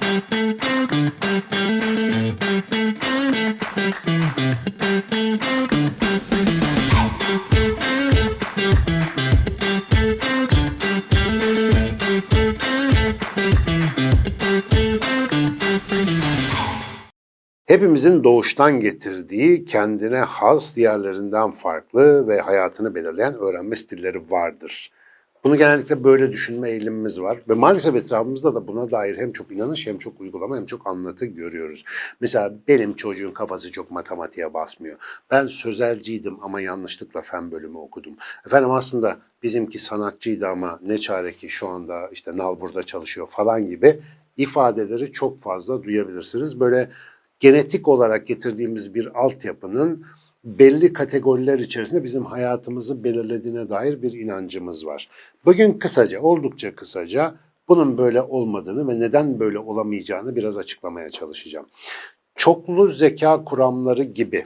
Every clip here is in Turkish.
Thank you. Hepimizin doğuştan getirdiği kendine has, diğerlerinden farklı ve hayatını belirleyen öğrenme stilleri vardır. Bunu genellikle böyle düşünme eğilimimiz var ve maalesef etrafımızda da buna dair hem çok inanış hem çok uygulama hem çok anlatı görüyoruz. Mesela benim çocuğun kafası çok matematiğe basmıyor. Ben sözelciydim ama yanlışlıkla fen bölümü okudum. Efendim aslında bizimki sanatçıydı ama ne çare ki şu anda işte Nalbur'da çalışıyor falan gibi ifadeleri çok fazla duyabilirsiniz. Böyle genetik olarak getirdiğimiz bir altyapının belli kategoriler içerisinde bizim hayatımızı belirlediğine dair bir inancımız var. Bugün kısaca, oldukça kısaca bunun böyle olmadığını ve neden böyle olamayacağını biraz açıklamaya çalışacağım. Çoklu zeka kuramları gibi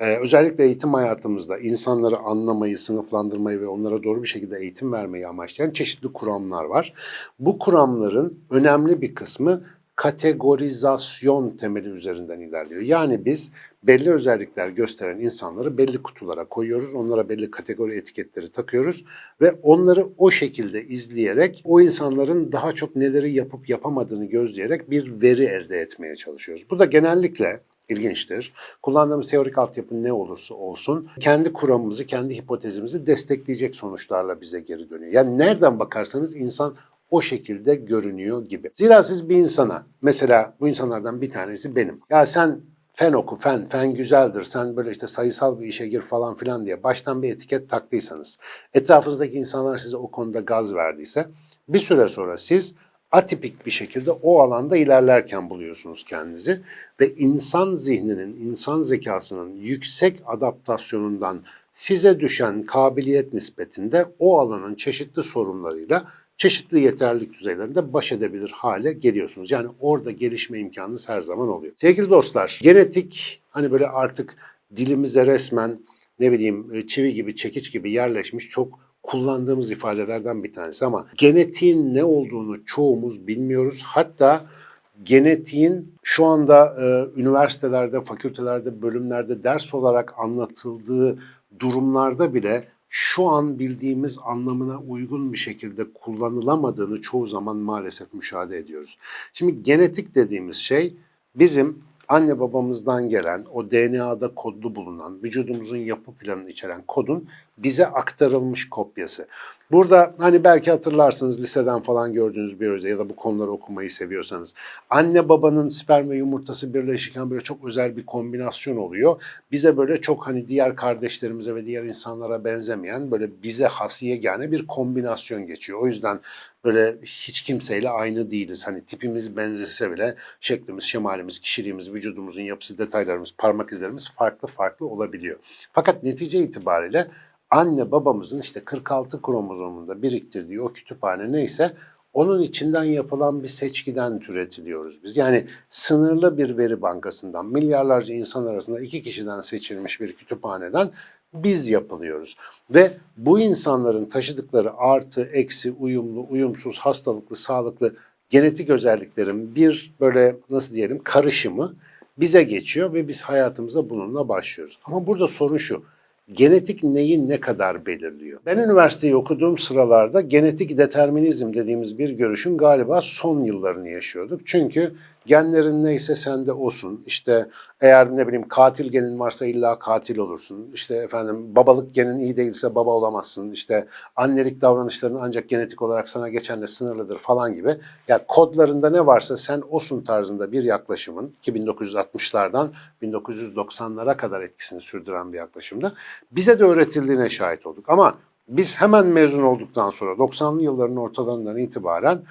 ee, özellikle eğitim hayatımızda insanları anlamayı, sınıflandırmayı ve onlara doğru bir şekilde eğitim vermeyi amaçlayan çeşitli kuramlar var. Bu kuramların önemli bir kısmı kategorizasyon temeli üzerinden ilerliyor. Yani biz belli özellikler gösteren insanları belli kutulara koyuyoruz. Onlara belli kategori etiketleri takıyoruz ve onları o şekilde izleyerek o insanların daha çok neleri yapıp yapamadığını gözleyerek bir veri elde etmeye çalışıyoruz. Bu da genellikle ilginçtir. Kullandığımız teorik altyapı ne olursa olsun kendi kuramımızı, kendi hipotezimizi destekleyecek sonuçlarla bize geri dönüyor. Yani nereden bakarsanız insan o şekilde görünüyor gibi. Zira siz bir insana, mesela bu insanlardan bir tanesi benim. Ya sen fen oku, fen, fen güzeldir, sen böyle işte sayısal bir işe gir falan filan diye baştan bir etiket taktıysanız, etrafınızdaki insanlar size o konuda gaz verdiyse, bir süre sonra siz atipik bir şekilde o alanda ilerlerken buluyorsunuz kendinizi ve insan zihninin, insan zekasının yüksek adaptasyonundan size düşen kabiliyet nispetinde o alanın çeşitli sorunlarıyla çeşitli yeterlilik düzeylerinde baş edebilir hale geliyorsunuz. Yani orada gelişme imkanınız her zaman oluyor. Sevgili dostlar, genetik hani böyle artık dilimize resmen ne bileyim çivi gibi, çekiç gibi yerleşmiş çok kullandığımız ifadelerden bir tanesi ama genetiğin ne olduğunu çoğumuz bilmiyoruz. Hatta genetiğin şu anda e, üniversitelerde, fakültelerde, bölümlerde ders olarak anlatıldığı durumlarda bile şu an bildiğimiz anlamına uygun bir şekilde kullanılamadığını çoğu zaman maalesef müşahede ediyoruz. Şimdi genetik dediğimiz şey bizim anne babamızdan gelen o DNA'da kodlu bulunan vücudumuzun yapı planını içeren kodun bize aktarılmış kopyası. Burada hani belki hatırlarsınız liseden falan gördüğünüz bir özel ya da bu konuları okumayı seviyorsanız. Anne babanın sperm ve yumurtası birleşirken böyle çok özel bir kombinasyon oluyor. Bize böyle çok hani diğer kardeşlerimize ve diğer insanlara benzemeyen böyle bize has yegane bir kombinasyon geçiyor. O yüzden böyle hiç kimseyle aynı değiliz. Hani tipimiz benzese bile şeklimiz, şemalimiz, kişiliğimiz, vücudumuzun yapısı, detaylarımız, parmak izlerimiz farklı farklı olabiliyor. Fakat netice itibariyle anne babamızın işte 46 kromozomunda biriktirdiği o kütüphane neyse onun içinden yapılan bir seçkiden türetiliyoruz biz. Yani sınırlı bir veri bankasından, milyarlarca insan arasında iki kişiden seçilmiş bir kütüphaneden biz yapılıyoruz. Ve bu insanların taşıdıkları artı, eksi, uyumlu, uyumsuz, hastalıklı, sağlıklı genetik özelliklerin bir böyle nasıl diyelim karışımı bize geçiyor ve biz hayatımıza bununla başlıyoruz. Ama burada sorun şu genetik neyi ne kadar belirliyor? Ben üniversiteyi okuduğum sıralarda genetik determinizm dediğimiz bir görüşün galiba son yıllarını yaşıyorduk. Çünkü genlerin neyse sende olsun. İşte eğer ne bileyim katil genin varsa illa katil olursun. İşte efendim babalık genin iyi değilse baba olamazsın. İşte annelik davranışların ancak genetik olarak sana geçenle sınırlıdır falan gibi. Ya yani kodlarında ne varsa sen olsun tarzında bir yaklaşımın ki 1960'lardan 1990'lara kadar etkisini sürdüren bir yaklaşımda bize de öğretildiğine şahit olduk. Ama biz hemen mezun olduktan sonra 90'lı yılların ortalarından itibaren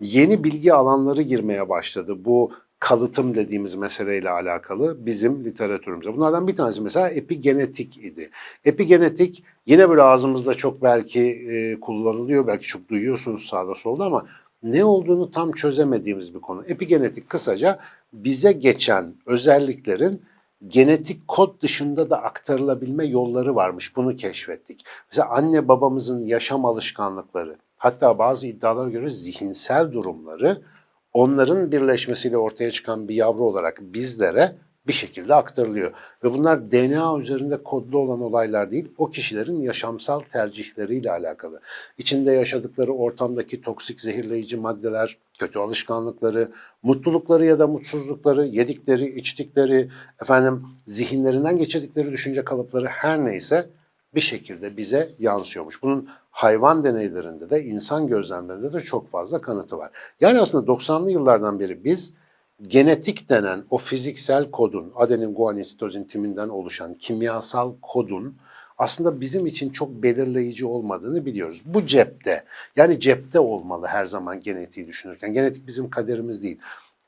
yeni bilgi alanları girmeye başladı. Bu kalıtım dediğimiz meseleyle alakalı bizim literatürümüze. Bunlardan bir tanesi mesela epigenetik idi. Epigenetik yine böyle ağzımızda çok belki e, kullanılıyor, belki çok duyuyorsunuz sağda solda ama ne olduğunu tam çözemediğimiz bir konu. Epigenetik kısaca bize geçen özelliklerin genetik kod dışında da aktarılabilme yolları varmış. Bunu keşfettik. Mesela anne babamızın yaşam alışkanlıkları, hatta bazı iddialara göre zihinsel durumları onların birleşmesiyle ortaya çıkan bir yavru olarak bizlere bir şekilde aktarılıyor. Ve bunlar DNA üzerinde kodlu olan olaylar değil, o kişilerin yaşamsal tercihleriyle alakalı. İçinde yaşadıkları ortamdaki toksik zehirleyici maddeler, kötü alışkanlıkları, mutlulukları ya da mutsuzlukları, yedikleri, içtikleri, efendim zihinlerinden geçirdikleri düşünce kalıpları her neyse bir şekilde bize yansıyormuş. Bunun hayvan deneylerinde de insan gözlemlerinde de çok fazla kanıtı var. Yani aslında 90'lı yıllardan beri biz genetik denen o fiziksel kodun, adenin, guanin, sitozin timinden oluşan kimyasal kodun aslında bizim için çok belirleyici olmadığını biliyoruz. Bu cepte, yani cepte olmalı her zaman genetiği düşünürken. Genetik bizim kaderimiz değil.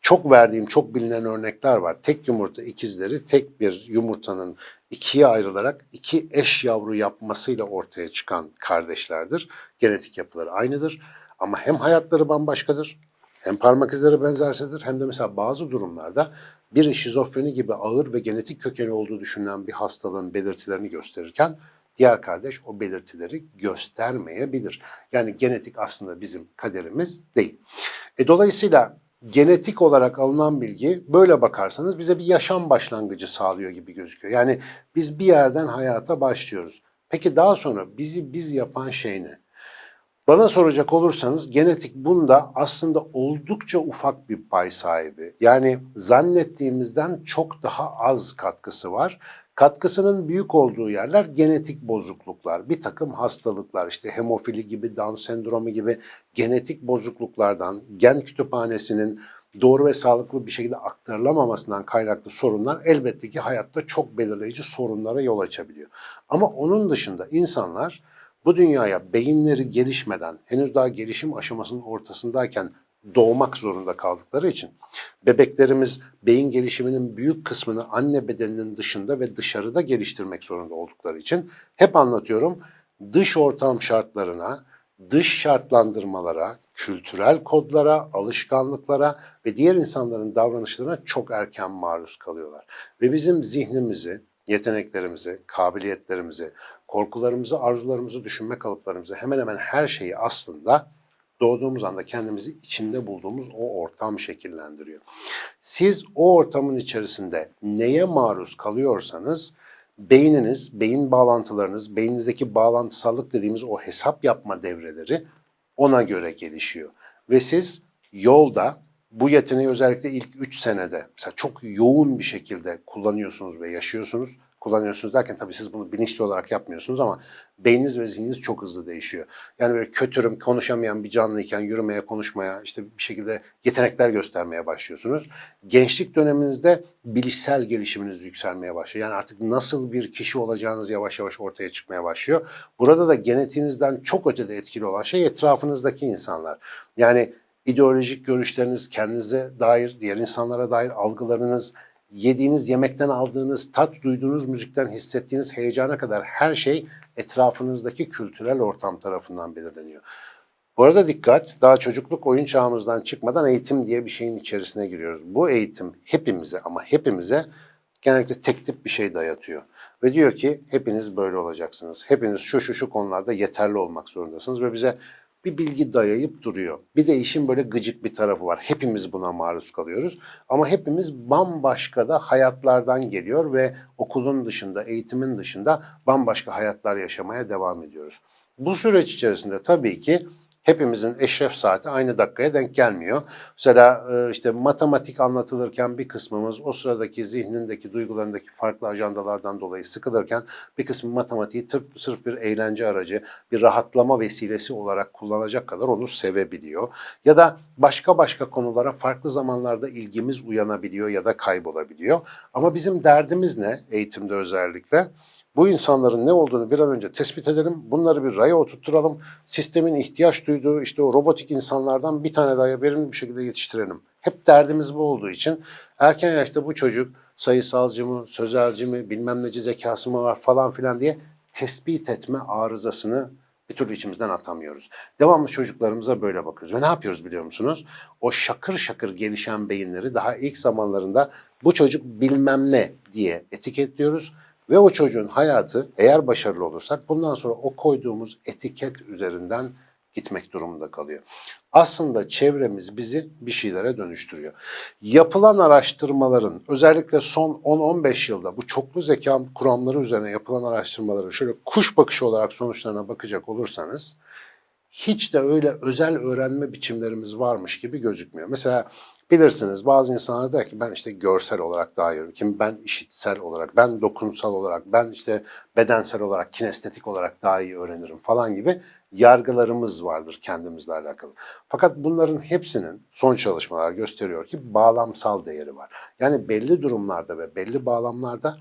Çok verdiğim, çok bilinen örnekler var. Tek yumurta ikizleri tek bir yumurtanın ikiye ayrılarak iki eş yavru yapmasıyla ortaya çıkan kardeşlerdir. Genetik yapıları aynıdır ama hem hayatları bambaşkadır hem parmak izleri benzersizdir hem de mesela bazı durumlarda bir şizofreni gibi ağır ve genetik kökeni olduğu düşünülen bir hastalığın belirtilerini gösterirken diğer kardeş o belirtileri göstermeyebilir. Yani genetik aslında bizim kaderimiz değil. E, dolayısıyla genetik olarak alınan bilgi böyle bakarsanız bize bir yaşam başlangıcı sağlıyor gibi gözüküyor. Yani biz bir yerden hayata başlıyoruz. Peki daha sonra bizi biz yapan şey ne? Bana soracak olursanız genetik bunda aslında oldukça ufak bir pay sahibi. Yani zannettiğimizden çok daha az katkısı var. Katkısının büyük olduğu yerler genetik bozukluklar, bir takım hastalıklar, işte hemofili gibi, Down sendromu gibi genetik bozukluklardan, gen kütüphanesinin doğru ve sağlıklı bir şekilde aktarılamamasından kaynaklı sorunlar elbette ki hayatta çok belirleyici sorunlara yol açabiliyor. Ama onun dışında insanlar bu dünyaya beyinleri gelişmeden, henüz daha gelişim aşamasının ortasındayken doğmak zorunda kaldıkları için bebeklerimiz beyin gelişiminin büyük kısmını anne bedeninin dışında ve dışarıda geliştirmek zorunda oldukları için hep anlatıyorum dış ortam şartlarına, dış şartlandırmalara, kültürel kodlara, alışkanlıklara ve diğer insanların davranışlarına çok erken maruz kalıyorlar. Ve bizim zihnimizi, yeteneklerimizi, kabiliyetlerimizi, korkularımızı, arzularımızı, düşünme kalıplarımızı hemen hemen her şeyi aslında doğduğumuz anda kendimizi içinde bulduğumuz o ortam şekillendiriyor. Siz o ortamın içerisinde neye maruz kalıyorsanız beyniniz, beyin bağlantılarınız, beyninizdeki bağlantısallık dediğimiz o hesap yapma devreleri ona göre gelişiyor. Ve siz yolda bu yeteneği özellikle ilk 3 senede mesela çok yoğun bir şekilde kullanıyorsunuz ve yaşıyorsunuz kullanıyorsunuz derken tabii siz bunu bilinçli olarak yapmıyorsunuz ama beyniniz ve zihniniz çok hızlı değişiyor. Yani böyle kötürüm, konuşamayan bir canlıyken yürümeye, konuşmaya, işte bir şekilde yetenekler göstermeye başlıyorsunuz. Gençlik döneminizde bilişsel gelişiminiz yükselmeye başlıyor. Yani artık nasıl bir kişi olacağınız yavaş yavaş ortaya çıkmaya başlıyor. Burada da genetiğinizden çok ötede etkili olan şey etrafınızdaki insanlar. Yani ideolojik görüşleriniz, kendinize dair, diğer insanlara dair algılarınız, yediğiniz yemekten aldığınız tat, duyduğunuz müzikten hissettiğiniz heyecana kadar her şey etrafınızdaki kültürel ortam tarafından belirleniyor. Bu arada dikkat, daha çocukluk oyun çağımızdan çıkmadan eğitim diye bir şeyin içerisine giriyoruz. Bu eğitim hepimize ama hepimize genellikle tek tip bir şey dayatıyor. Ve diyor ki hepiniz böyle olacaksınız. Hepiniz şu şu şu konularda yeterli olmak zorundasınız ve bize bir bilgi dayayıp duruyor. Bir de işin böyle gıcık bir tarafı var. Hepimiz buna maruz kalıyoruz. Ama hepimiz bambaşka da hayatlardan geliyor ve okulun dışında, eğitimin dışında bambaşka hayatlar yaşamaya devam ediyoruz. Bu süreç içerisinde tabii ki hepimizin eşref saati aynı dakikaya denk gelmiyor. Mesela e, işte matematik anlatılırken bir kısmımız o sıradaki zihnindeki, duygularındaki farklı ajandalardan dolayı sıkılırken bir kısmı matematiği tırp, sırf bir eğlence aracı, bir rahatlama vesilesi olarak kullanacak kadar onu sevebiliyor. Ya da başka başka konulara farklı zamanlarda ilgimiz uyanabiliyor ya da kaybolabiliyor. Ama bizim derdimiz ne eğitimde özellikle? Bu insanların ne olduğunu bir an önce tespit edelim. Bunları bir raya oturtturalım. Sistemin ihtiyaç duyduğu işte o robotik insanlardan bir tane daha verimli bir şekilde yetiştirelim. Hep derdimiz bu olduğu için erken yaşta bu çocuk sayısalcı mı, sözelci mi, bilmem neci zekası mı var falan filan diye tespit etme arızasını bir türlü içimizden atamıyoruz. Devamlı çocuklarımıza böyle bakıyoruz. Ve ne yapıyoruz biliyor musunuz? O şakır şakır gelişen beyinleri daha ilk zamanlarında bu çocuk bilmem ne diye etiketliyoruz. Ve o çocuğun hayatı eğer başarılı olursak bundan sonra o koyduğumuz etiket üzerinden gitmek durumunda kalıyor. Aslında çevremiz bizi bir şeylere dönüştürüyor. Yapılan araştırmaların özellikle son 10-15 yılda bu çoklu zeka kuramları üzerine yapılan araştırmaların şöyle kuş bakışı olarak sonuçlarına bakacak olursanız hiç de öyle özel öğrenme biçimlerimiz varmış gibi gözükmüyor. Mesela bilirsiniz bazı insanlar der ki ben işte görsel olarak daha iyi. Kim ben işitsel olarak, ben dokunsal olarak, ben işte bedensel olarak, kinestetik olarak daha iyi öğrenirim falan gibi yargılarımız vardır kendimizle alakalı. Fakat bunların hepsinin son çalışmalar gösteriyor ki bağlamsal değeri var. Yani belli durumlarda ve belli bağlamlarda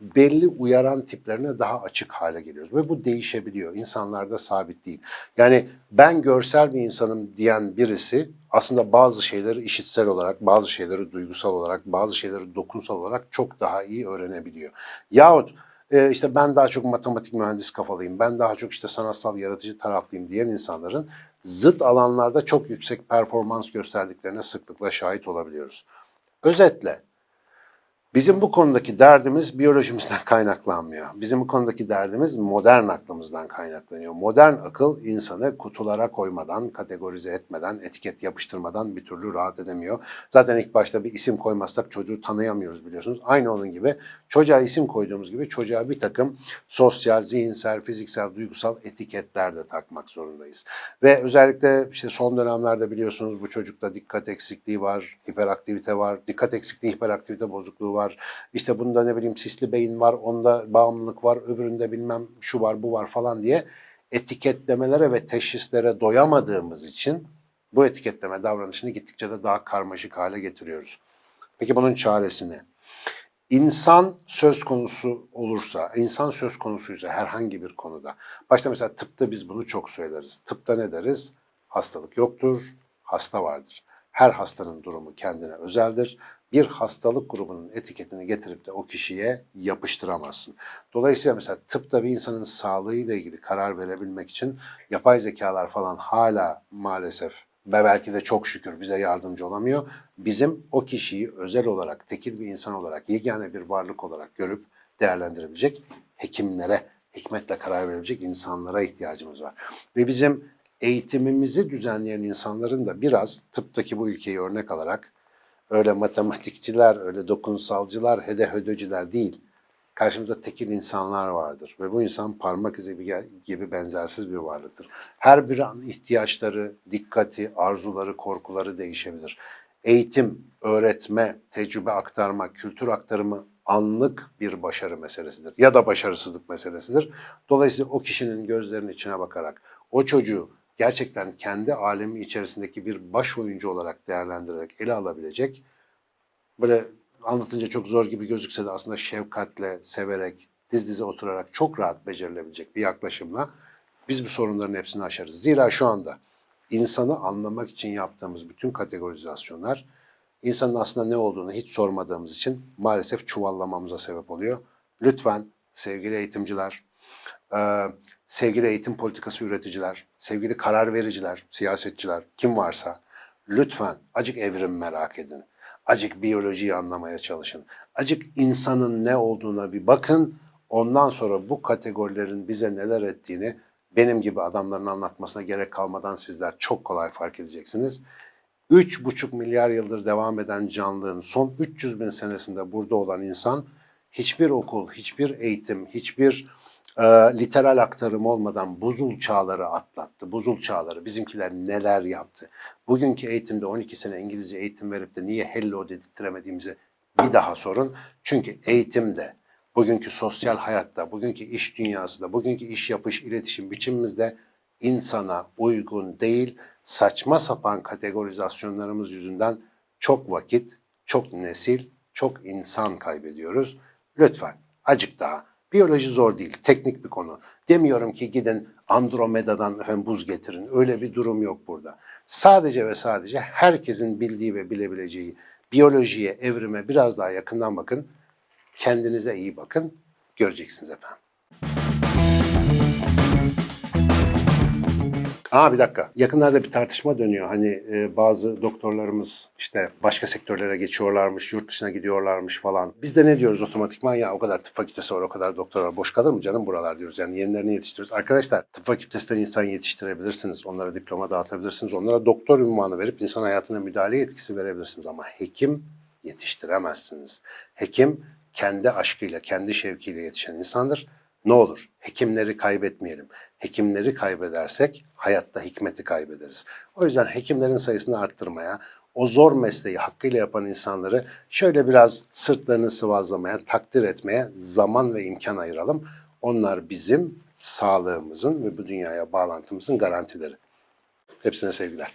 belli uyaran tiplerine daha açık hale geliyoruz. Ve bu değişebiliyor. İnsanlarda sabit değil. Yani ben görsel bir insanım diyen birisi aslında bazı şeyleri işitsel olarak, bazı şeyleri duygusal olarak, bazı şeyleri dokunsal olarak çok daha iyi öğrenebiliyor. Yahut e, işte ben daha çok matematik mühendis kafalıyım, ben daha çok işte sanatsal yaratıcı taraflıyım diyen insanların zıt alanlarda çok yüksek performans gösterdiklerine sıklıkla şahit olabiliyoruz. Özetle Bizim bu konudaki derdimiz biyolojimizden kaynaklanmıyor. Bizim bu konudaki derdimiz modern aklımızdan kaynaklanıyor. Modern akıl insanı kutulara koymadan, kategorize etmeden, etiket yapıştırmadan bir türlü rahat edemiyor. Zaten ilk başta bir isim koymazsak çocuğu tanıyamıyoruz biliyorsunuz. Aynı onun gibi çocuğa isim koyduğumuz gibi çocuğa bir takım sosyal, zihinsel, fiziksel, duygusal etiketler de takmak zorundayız. Ve özellikle işte son dönemlerde biliyorsunuz bu çocukta dikkat eksikliği var, hiperaktivite var, dikkat eksikliği, hiperaktivite bozukluğu var var. İşte bunda ne bileyim sisli beyin var, onda bağımlılık var, öbüründe bilmem şu var, bu var falan diye etiketlemelere ve teşhislere doyamadığımız için bu etiketleme davranışını gittikçe de daha karmaşık hale getiriyoruz. Peki bunun çaresi ne? İnsan söz konusu olursa, insan söz konusuysa herhangi bir konuda, başta mesela tıpta biz bunu çok söyleriz. Tıpta ne deriz? Hastalık yoktur, hasta vardır. Her hastanın durumu kendine özeldir bir hastalık grubunun etiketini getirip de o kişiye yapıştıramazsın. Dolayısıyla mesela tıpta bir insanın sağlığıyla ilgili karar verebilmek için yapay zekalar falan hala maalesef ve belki de çok şükür bize yardımcı olamıyor. Bizim o kişiyi özel olarak, tekil bir insan olarak, yegane bir varlık olarak görüp değerlendirebilecek hekimlere, hikmetle karar verebilecek insanlara ihtiyacımız var. Ve bizim eğitimimizi düzenleyen insanların da biraz tıptaki bu ülkeyi örnek alarak öyle matematikçiler, öyle dokunsalcılar, hedehödöcüler değil. Karşımızda tekil insanlar vardır ve bu insan parmak izi gibi benzersiz bir varlıktır. Her bir an ihtiyaçları, dikkati, arzuları, korkuları değişebilir. Eğitim, öğretme, tecrübe aktarma, kültür aktarımı anlık bir başarı meselesidir ya da başarısızlık meselesidir. Dolayısıyla o kişinin gözlerinin içine bakarak o çocuğu gerçekten kendi alemi içerisindeki bir baş oyuncu olarak değerlendirerek ele alabilecek, böyle anlatınca çok zor gibi gözükse de aslında şefkatle, severek, diz dize oturarak çok rahat becerilebilecek bir yaklaşımla biz bu sorunların hepsini aşarız. Zira şu anda insanı anlamak için yaptığımız bütün kategorizasyonlar insanın aslında ne olduğunu hiç sormadığımız için maalesef çuvallamamıza sebep oluyor. Lütfen sevgili eğitimciler, sevgili eğitim politikası üreticiler, sevgili karar vericiler, siyasetçiler, kim varsa lütfen acık evrim merak edin. Acık biyolojiyi anlamaya çalışın. Acık insanın ne olduğuna bir bakın. Ondan sonra bu kategorilerin bize neler ettiğini benim gibi adamların anlatmasına gerek kalmadan sizler çok kolay fark edeceksiniz. 3,5 milyar yıldır devam eden canlığın son 300 bin senesinde burada olan insan hiçbir okul, hiçbir eğitim, hiçbir e, literal aktarım olmadan buzul çağları atlattı. Buzul çağları bizimkiler neler yaptı. Bugünkü eğitimde 12 sene İngilizce eğitim verip de niye hello dedirttiremediğimizi bir daha sorun. Çünkü eğitimde, bugünkü sosyal hayatta, bugünkü iş dünyasında, bugünkü iş yapış, iletişim biçimimizde insana uygun değil, saçma sapan kategorizasyonlarımız yüzünden çok vakit, çok nesil, çok insan kaybediyoruz. Lütfen acık daha Biyoloji zor değil, teknik bir konu. Demiyorum ki gidin Andromeda'dan efendim buz getirin. Öyle bir durum yok burada. Sadece ve sadece herkesin bildiği ve bilebileceği biyolojiye, evrime biraz daha yakından bakın. Kendinize iyi bakın. Göreceksiniz efendim. Ha bir dakika. Yakınlarda bir tartışma dönüyor. Hani e, bazı doktorlarımız işte başka sektörlere geçiyorlarmış, yurt dışına gidiyorlarmış falan. Biz de ne diyoruz otomatikman ya o kadar tıp fakültesi var, o kadar doktor var. Boş kalır mı canım buralar diyoruz. Yani yenilerini yetiştiriyoruz. Arkadaşlar tıp fakültesinden insan yetiştirebilirsiniz. Onlara diploma dağıtabilirsiniz. Onlara doktor ünvanı verip insan hayatına müdahale etkisi verebilirsiniz. Ama hekim yetiştiremezsiniz. Hekim kendi aşkıyla, kendi şevkiyle yetişen insandır. Ne olur hekimleri kaybetmeyelim. Hekimleri kaybedersek hayatta hikmeti kaybederiz. O yüzden hekimlerin sayısını arttırmaya, o zor mesleği hakkıyla yapan insanları şöyle biraz sırtlarını sıvazlamaya, takdir etmeye zaman ve imkan ayıralım. Onlar bizim sağlığımızın ve bu dünyaya bağlantımızın garantileri. Hepsine sevgiler.